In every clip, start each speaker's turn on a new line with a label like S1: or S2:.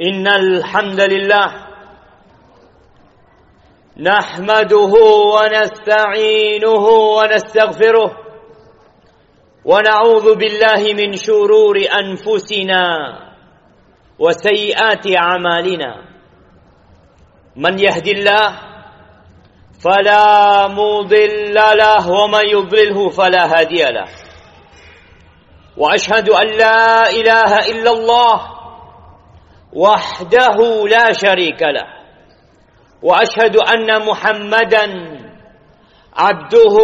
S1: إن الحمد لله نحمده ونستعينه ونستغفره ونعوذ بالله من شرور أنفسنا وسيئات أعمالنا من يهدي الله فلا مضل له ومن يضلله فلا هادي له واشهد ان لا اله الا الله وحده لا شريك له. وأشهد أن محمدا عبده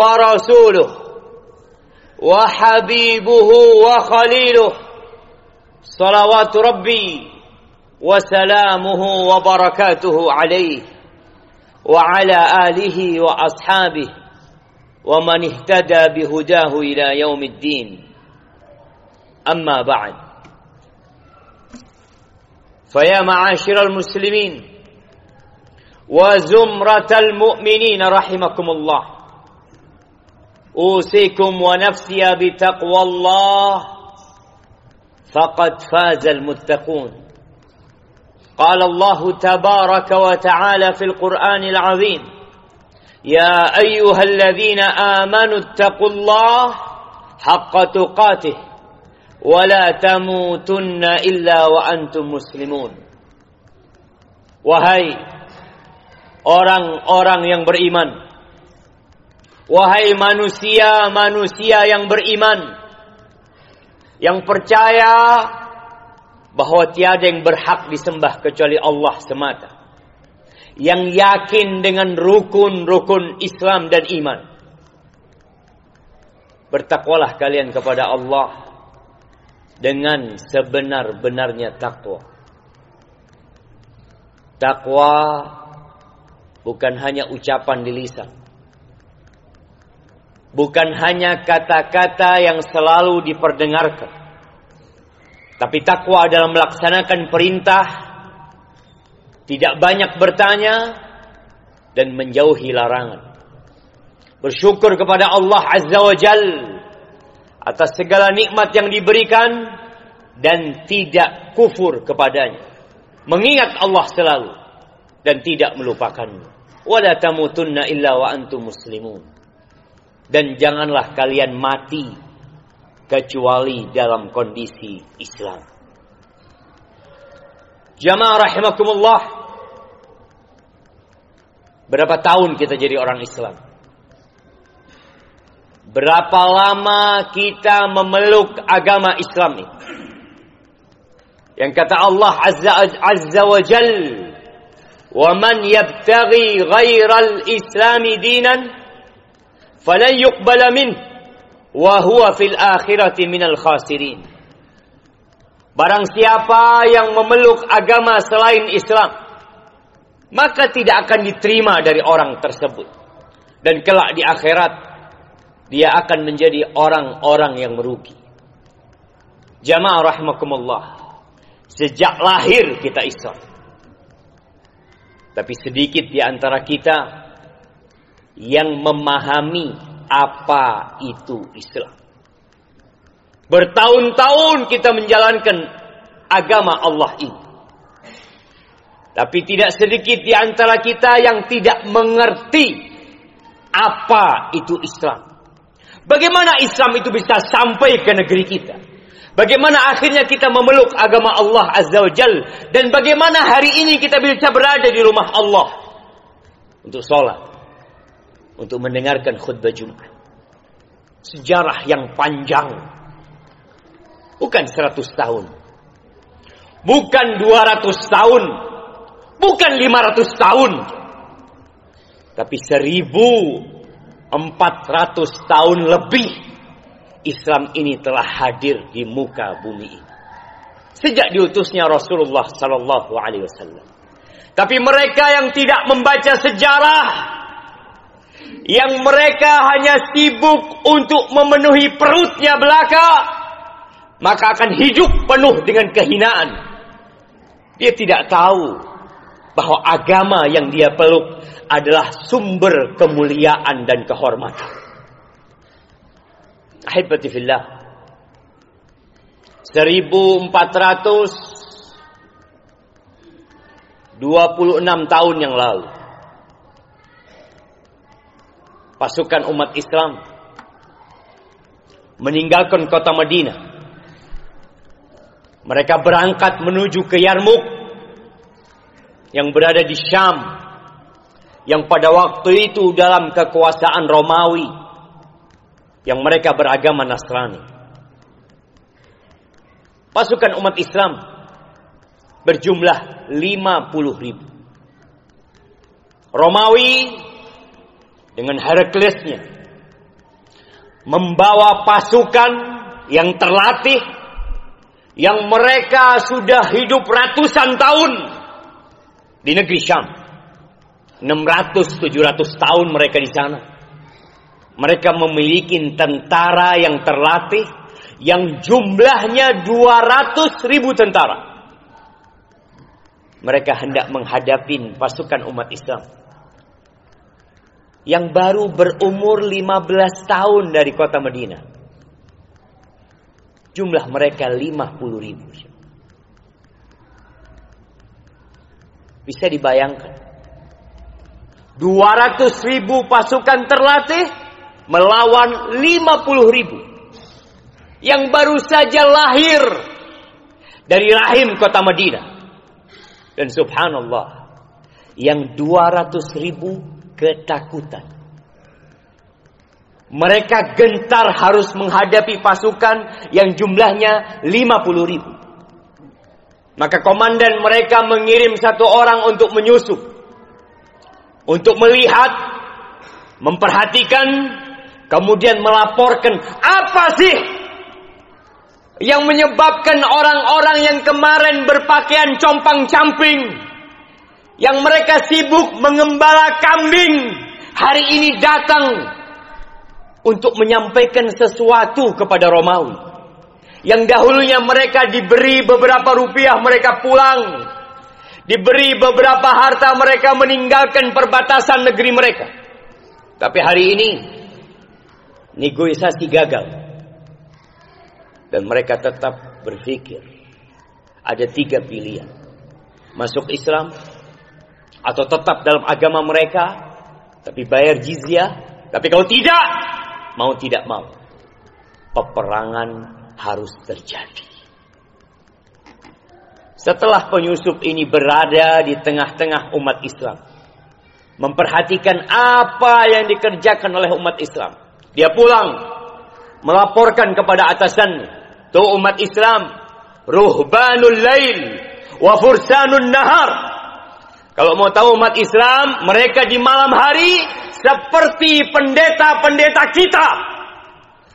S1: ورسوله وحبيبه وخليله. صلوات ربي وسلامه وبركاته عليه وعلى آله وأصحابه ومن اهتدى بهداه إلى يوم الدين. أما بعد. فيا معاشر المسلمين وزمرة المؤمنين رحمكم الله. أوصيكم ونفسي بتقوى الله. فقد فاز المتقون. قال الله تبارك وتعالى في القرآن العظيم يا أيها الذين آمنوا اتقوا الله حق تقاته. ولا تموتن إلا وأنتم مسلمون وهي Wahai orang-orang yang beriman. Wahai manusia-manusia yang beriman. Yang percaya bahwa tiada yang berhak disembah kecuali Allah semata. Yang yakin dengan rukun-rukun Islam dan iman. Bertakwalah kalian kepada Allah dengan sebenar-benarnya takwa. Takwa bukan hanya ucapan di lisan. Bukan hanya kata-kata yang selalu diperdengarkan. Tapi takwa adalah melaksanakan perintah, tidak banyak bertanya, dan menjauhi larangan. Bersyukur kepada Allah Azza wa Jal atas segala nikmat yang diberikan dan tidak kufur kepadanya. Mengingat Allah selalu dan tidak melupakannya. Wala tamutunna illa wa antum muslimun. Dan janganlah kalian mati kecuali dalam kondisi Islam. Jamaah rahimakumullah. Berapa tahun kita jadi orang Islam? Berapa lama kita memeluk agama Islam ini? Yang kata Allah Azza, Azza wa Jal, وَمَنْ يَبْتَغِي غَيْرَ الْإِسْلَامِ دِينًا فَلَنْ يُقْبَلَ مِنْهُ وَهُوَ فِي الْآخِرَةِ مِنَ الْخَاسِرِينَ Barang siapa yang memeluk agama selain Islam, maka tidak akan diterima dari orang tersebut. Dan kelak di akhirat, dia akan menjadi orang-orang yang merugi. Jamaah rahimakumullah. Sejak lahir kita Islam. Tapi sedikit di antara kita yang memahami apa itu Islam. Bertahun-tahun kita menjalankan agama Allah ini. Tapi tidak sedikit di antara kita yang tidak mengerti apa itu Islam. Bagaimana Islam itu bisa sampai ke negeri kita? Bagaimana akhirnya kita memeluk agama Allah Azza wa Jal? Dan bagaimana hari ini kita bisa berada di rumah Allah? Untuk sholat, untuk mendengarkan khutbah Jumat. Sejarah yang panjang, bukan 100 tahun, bukan 200 tahun, bukan 500 tahun, tapi 1400 tahun lebih Islam ini telah hadir di muka bumi ini. Sejak diutusnya Rasulullah sallallahu alaihi wasallam. Tapi mereka yang tidak membaca sejarah yang mereka hanya sibuk untuk memenuhi perutnya belaka maka akan hidup penuh dengan kehinaan. Dia tidak tahu bahwa agama yang dia peluk adalah sumber kemuliaan dan kehormatan. Ahibati fillah. 26 tahun yang lalu. Pasukan umat Islam meninggalkan kota Madinah. Mereka berangkat menuju ke Yarmuk yang berada di Syam yang pada waktu itu dalam kekuasaan Romawi yang mereka beragama Nasrani. Pasukan umat Islam berjumlah 50 ribu. Romawi dengan Heraklesnya membawa pasukan yang terlatih yang mereka sudah hidup ratusan tahun di negeri Syam. 600 700 tahun mereka di sana. Mereka memiliki tentara yang terlatih yang jumlahnya 200 ribu tentara mereka hendak menghadapi pasukan umat Islam yang baru berumur 15 tahun dari kota Madinah. Jumlah mereka 50 ribu. Bisa dibayangkan. 200 ribu pasukan terlatih melawan 50 ribu. Yang baru saja lahir dari rahim kota Madinah. Dan subhanallah, yang 200 ribu ketakutan. Mereka gentar harus menghadapi pasukan yang jumlahnya 50 ribu. Maka komandan mereka mengirim satu orang untuk menyusup. Untuk melihat, memperhatikan, kemudian melaporkan apa sih yang menyebabkan orang-orang yang kemarin berpakaian compang-camping yang mereka sibuk mengembala kambing hari ini datang untuk menyampaikan sesuatu kepada Romawi yang dahulunya mereka diberi beberapa rupiah mereka pulang diberi beberapa harta mereka meninggalkan perbatasan negeri mereka tapi hari ini negosiasi gagal dan mereka tetap berpikir ada tiga pilihan. Masuk Islam atau tetap dalam agama mereka tapi bayar jizyah. Tapi kalau tidak, mau tidak mau, peperangan harus terjadi. Setelah penyusup ini berada di tengah-tengah umat Islam, memperhatikan apa yang dikerjakan oleh umat Islam, dia pulang melaporkan kepada atasannya Tuh umat Islam. Ruhbanul lail. Wa fursanun nahar. Kalau mau tahu umat Islam, mereka di malam hari seperti pendeta-pendeta kita.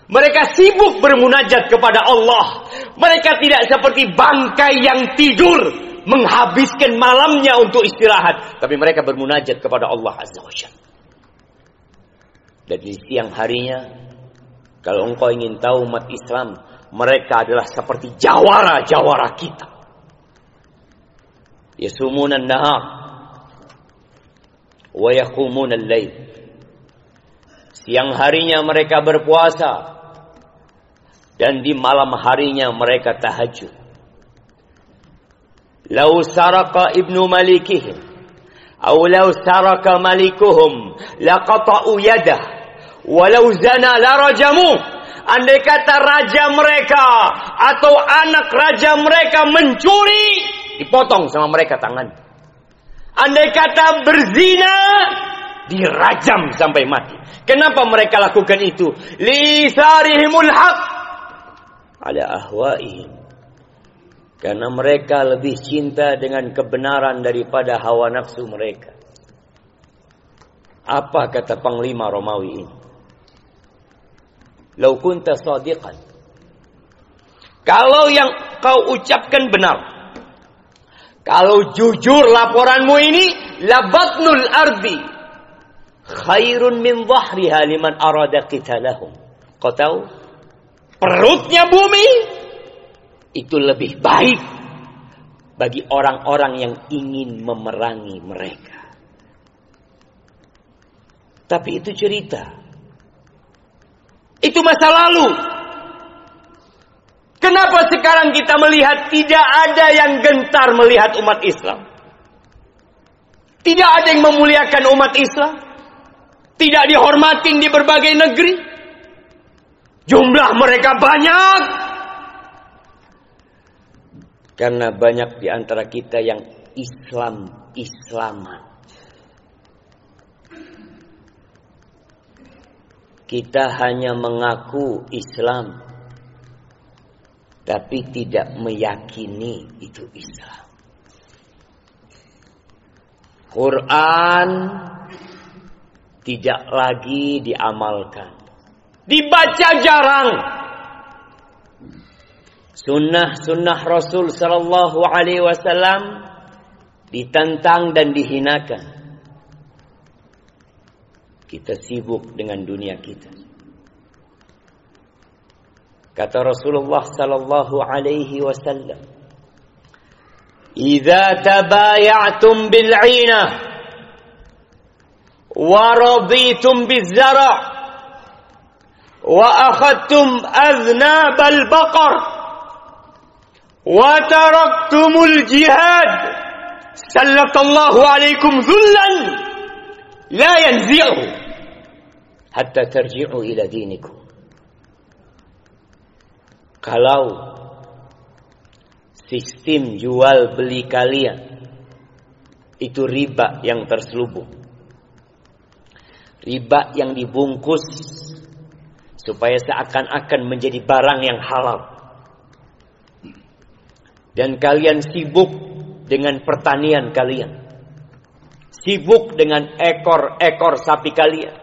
S1: Mereka sibuk bermunajat kepada Allah. Mereka tidak seperti bangkai yang tidur menghabiskan malamnya untuk istirahat, tapi mereka bermunajat kepada Allah Azza wa Dan di siang harinya, kalau engkau ingin tahu umat Islam mereka adalah seperti jawara-jawara kita. Yasumunan nahar wa yaqumun al-lail. Siang harinya mereka berpuasa dan di malam harinya mereka tahajud. Lau saraka ibnu malikihim atau lau saraka malikuhum laqata'u yadah walau zana la rajamuh Andai kata raja mereka atau anak raja mereka mencuri, dipotong sama mereka tangan. Andai kata berzina, dirajam sampai mati. Kenapa mereka lakukan itu? Lisarihimul haq ala ahwaihim. Karena mereka lebih cinta dengan kebenaran daripada hawa nafsu mereka. Apa kata Panglima Romawi ini? Lau kunta sadiqan. Kalau yang kau ucapkan benar. Kalau jujur laporanmu ini, labatnul ardi khairun min dhahriha liman arada qitalahum. Kau tahu? Perutnya bumi itu lebih baik bagi orang-orang yang ingin memerangi mereka. Tapi itu cerita. Itu masa lalu. Kenapa sekarang kita melihat tidak ada yang gentar melihat umat Islam? Tidak ada yang memuliakan umat Islam. Tidak dihormatin di berbagai negeri. Jumlah mereka banyak. Karena banyak di antara kita yang Islam-Islaman. Kita hanya mengaku Islam. Tapi tidak meyakini itu Islam. Quran tidak lagi diamalkan. Dibaca jarang. Sunnah-sunnah Rasul Sallallahu Alaihi Wasallam ditentang dan dihinakan. Kita sibuk dengan dunia kita. Kata Rasulullah sallallahu alaihi wasallam, "Jika tabaya'tum bil 'inah wa wa akhadtum aznabal baqar. Wa taraktumul jihad. Sallatallahu alaikum dhullan la yanzi'u hatta tarji'u ila dinikum. Kalau sistem jual beli kalian itu riba yang terselubung riba yang dibungkus supaya seakan-akan menjadi barang yang halal. Dan kalian sibuk dengan pertanian kalian. Sibuk dengan ekor-ekor sapi kalian.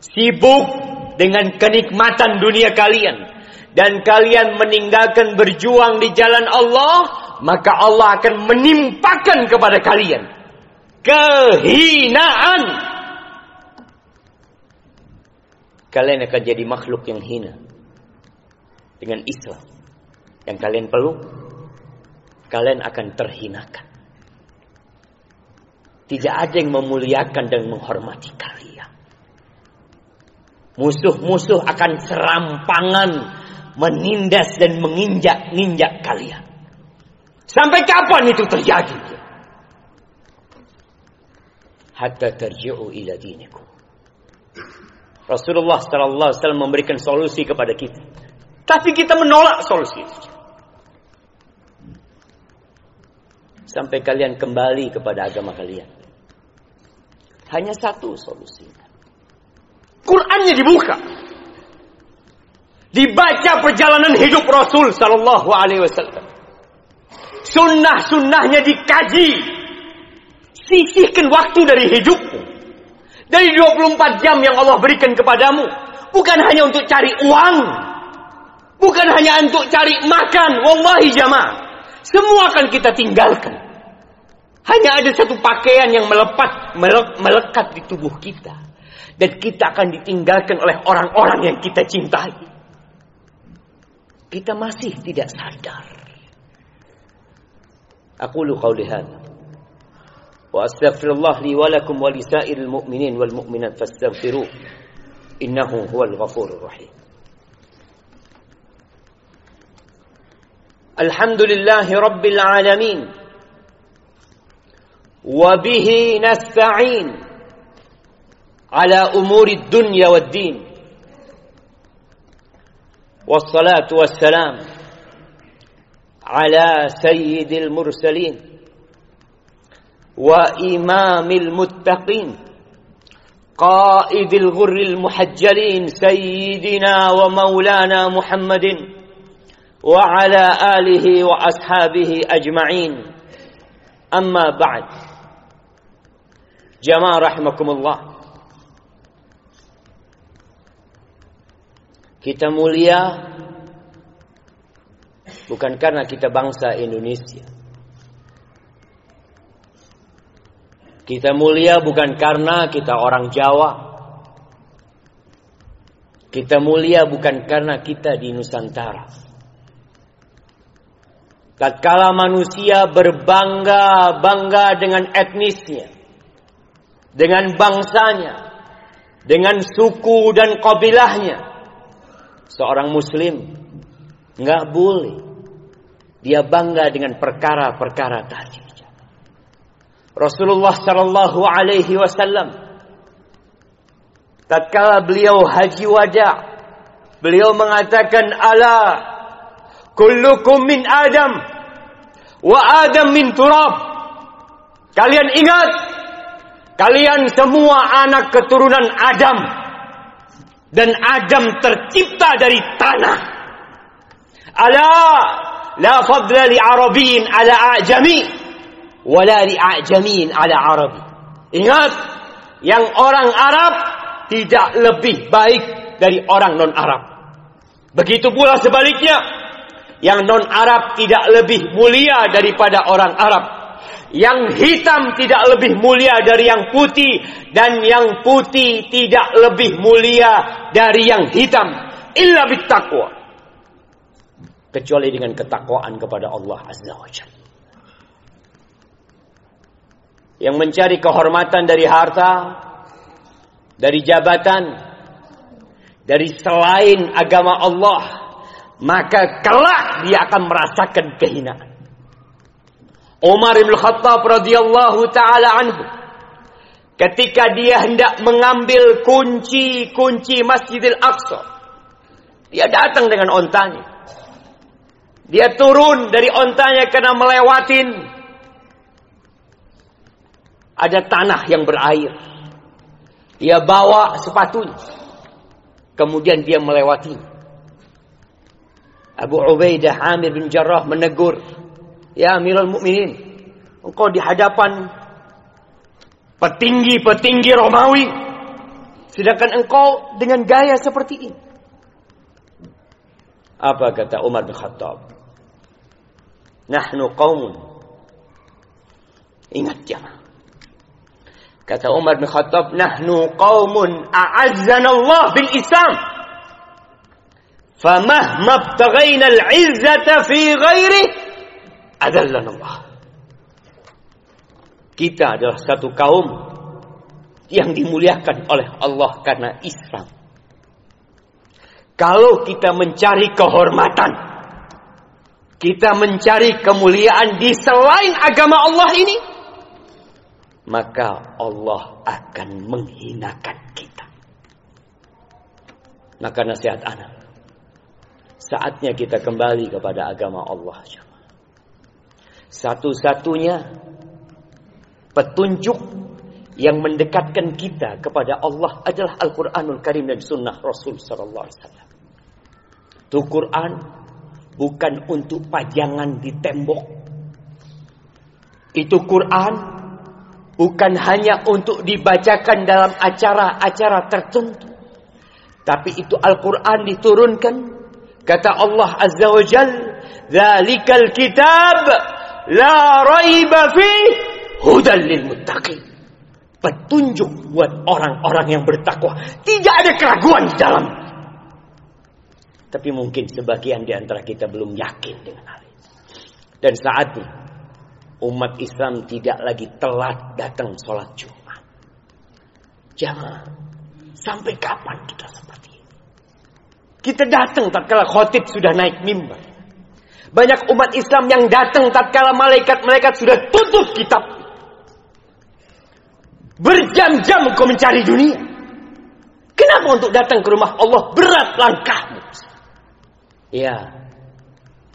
S1: Sibuk dengan kenikmatan dunia kalian dan kalian meninggalkan berjuang di jalan Allah, maka Allah akan menimpakan kepada kalian kehinaan. Kalian akan jadi makhluk yang hina dengan Islam yang kalian peluk, kalian akan terhinakan. Tidak ada yang memuliakan dan menghormati kalian. Musuh-musuh akan serampangan menindas dan menginjak-ninjak kalian. Sampai kapan itu terjadi? Hatta terji'u ila dinikum. Rasulullah sallallahu alaihi wasallam memberikan solusi kepada kita. Tapi kita menolak solusi. Sampai kalian kembali kepada agama kalian. Hanya satu solusinya. Qurannya dibuka. Dibaca perjalanan hidup Rasul Sallallahu Alaihi Wasallam. Sunnah-sunnahnya dikaji. Sisihkan waktu dari hidupmu. Dari 24 jam yang Allah berikan kepadamu. Bukan hanya untuk cari uang. Bukan hanya untuk cari makan. Wallahi jamaah. Semua akan kita tinggalkan. Hanya ada satu pakaian yang melepat, melekat di tubuh kita. Dan kita akan ditinggalkan oleh orang-orang yang kita cintai. Kita masih tidak sadar. Aku lu kau lihat. وأستغفر الله لي ولكم ولسائر المؤمنين والمؤمنات فاستغفروه. إنه هو الغفور الرحيم. الحمد لله رب العالمين. وبه نستعين على أمور الدنيا والدين. والصلاة والسلام على سيد المرسلين. وإمام المتقين قائد الغر المحجلين سيدنا ومولانا محمد وعلى آله وأصحابه أجمعين أما بعد جماعة رحمكم الله Kita mulia bukan karena kita bangsa Indonesia. Kita mulia bukan karena kita orang Jawa. Kita mulia bukan karena kita di Nusantara. Tatkala manusia berbangga-bangga dengan etnisnya, dengan bangsanya, dengan suku dan kabilahnya, seorang muslim nggak boleh dia bangga dengan perkara-perkara tadi. Rasulullah sallallahu alaihi wasallam tatkala beliau haji wada beliau mengatakan ala kullukum min adam wa adam min turab. Kalian ingat kalian semua anak keturunan Adam dan Adam tercipta dari tanah. Ala la fadla li arabiyyin ala ajami wala li'ajamin ala arabi. Ingat, yang orang Arab tidak lebih baik dari orang non-Arab. Begitu pula sebaliknya, yang non-Arab tidak lebih mulia daripada orang Arab. Yang hitam tidak lebih mulia dari yang putih dan yang putih tidak lebih mulia dari yang hitam illa bittaqwa kecuali dengan ketakwaan kepada Allah Azza wa Jalla. Yang mencari kehormatan dari harta, dari jabatan, dari selain agama Allah, maka kelak dia akan merasakan kehinaan. Umar bin Khattab radhiyallahu taala anhu ketika dia hendak mengambil kunci-kunci Masjidil Aqsa dia datang dengan ontanya dia turun dari ontanya karena melewatin ada tanah yang berair. Dia bawa sepatunya. Kemudian dia melewati. Abu Ubaidah Amir bin Jarrah menegur, "Ya Amirul Mukminin, engkau di hadapan petinggi-petinggi Romawi, sedangkan engkau dengan gaya seperti ini." Apa kata Umar bin Khattab? Nahnu qaumun. Ingat jamaah. Kata Umar bin Khattab, "Nahnu qaumun a'azzana Allah bil Islam." Famahma ibtaghaina al-'izzata fi ghairi adallana Allah. Kita adalah satu kaum yang dimuliakan oleh Allah karena Islam. Kalau kita mencari kehormatan, kita mencari kemuliaan di selain agama Allah ini, maka Allah akan menghinakan kita. Maka nasihat anak. Saatnya kita kembali kepada agama Allah. Satu-satunya petunjuk yang mendekatkan kita kepada Allah adalah Al-Quranul Karim dan Sunnah Rasul Sallallahu Alaihi Wasallam. Itu Quran bukan untuk pajangan di tembok. Itu Quran bukan hanya untuk dibacakan dalam acara-acara tertentu. Tapi itu Al-Quran diturunkan. Kata Allah Azza wa Jal. Zalikal kitab. La raiba fi. Hudan lil muttaqin. Petunjuk buat orang-orang yang bertakwa. Tidak ada keraguan di dalam. Tapi mungkin sebagian di antara kita belum yakin dengan hal ini. Dan saatnya umat Islam tidak lagi telat datang sholat Jumat. Jangan. Sampai kapan kita seperti ini? Kita datang tatkala khotib sudah naik mimbar. Banyak umat Islam yang datang tatkala malaikat-malaikat sudah tutup kitab. Berjam-jam kau mencari dunia. Kenapa untuk datang ke rumah Allah berat langkahmu? Ya,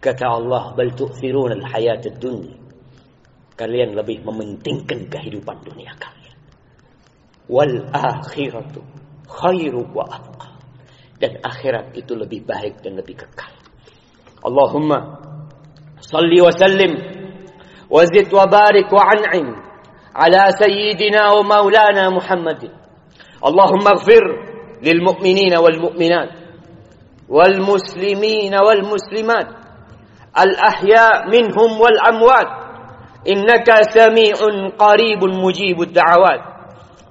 S1: kata Allah, bal tu'thiruna al-hayat dunya kalian lebih mementingkan kehidupan dunia kalian. Wal akhiratu khairu wa abqa. Dan akhirat itu lebih baik dan lebih kekal. Allahumma salli wa sallim wa zid wa barik wa an'im ala sayyidina wa maulana Muhammadin. Allahumma ighfir lil mu'minina wal mu'minat wal muslimina wal muslimat al إنك سميع قريب مجيب الدعوات.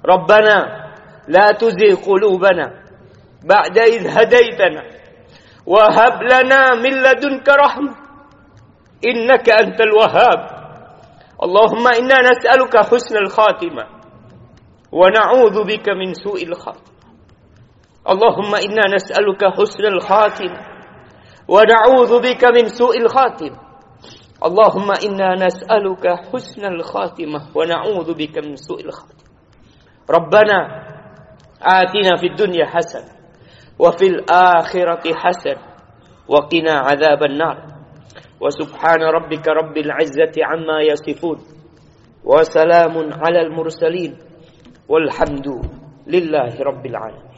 S1: ربنا لا تزغ قلوبنا بعد إذ هديتنا وهب لنا من لدنك رحمة. إنك أنت الوهاب. اللهم إنا نسألك حسن الخاتمة ونعوذ بك من سوء الخاتمة. اللهم إنا نسألك حسن الخاتمة ونعوذ بك من سوء الخاتمة. اللهم إنا نسألك حسن الخاتمة ونعوذ بك من سوء الخاتمة. ربنا آتنا في الدنيا حسنة وفي الآخرة حسنة وقنا عذاب النار. وسبحان ربك رب العزة عما يصفون وسلام على المرسلين والحمد لله رب العالمين.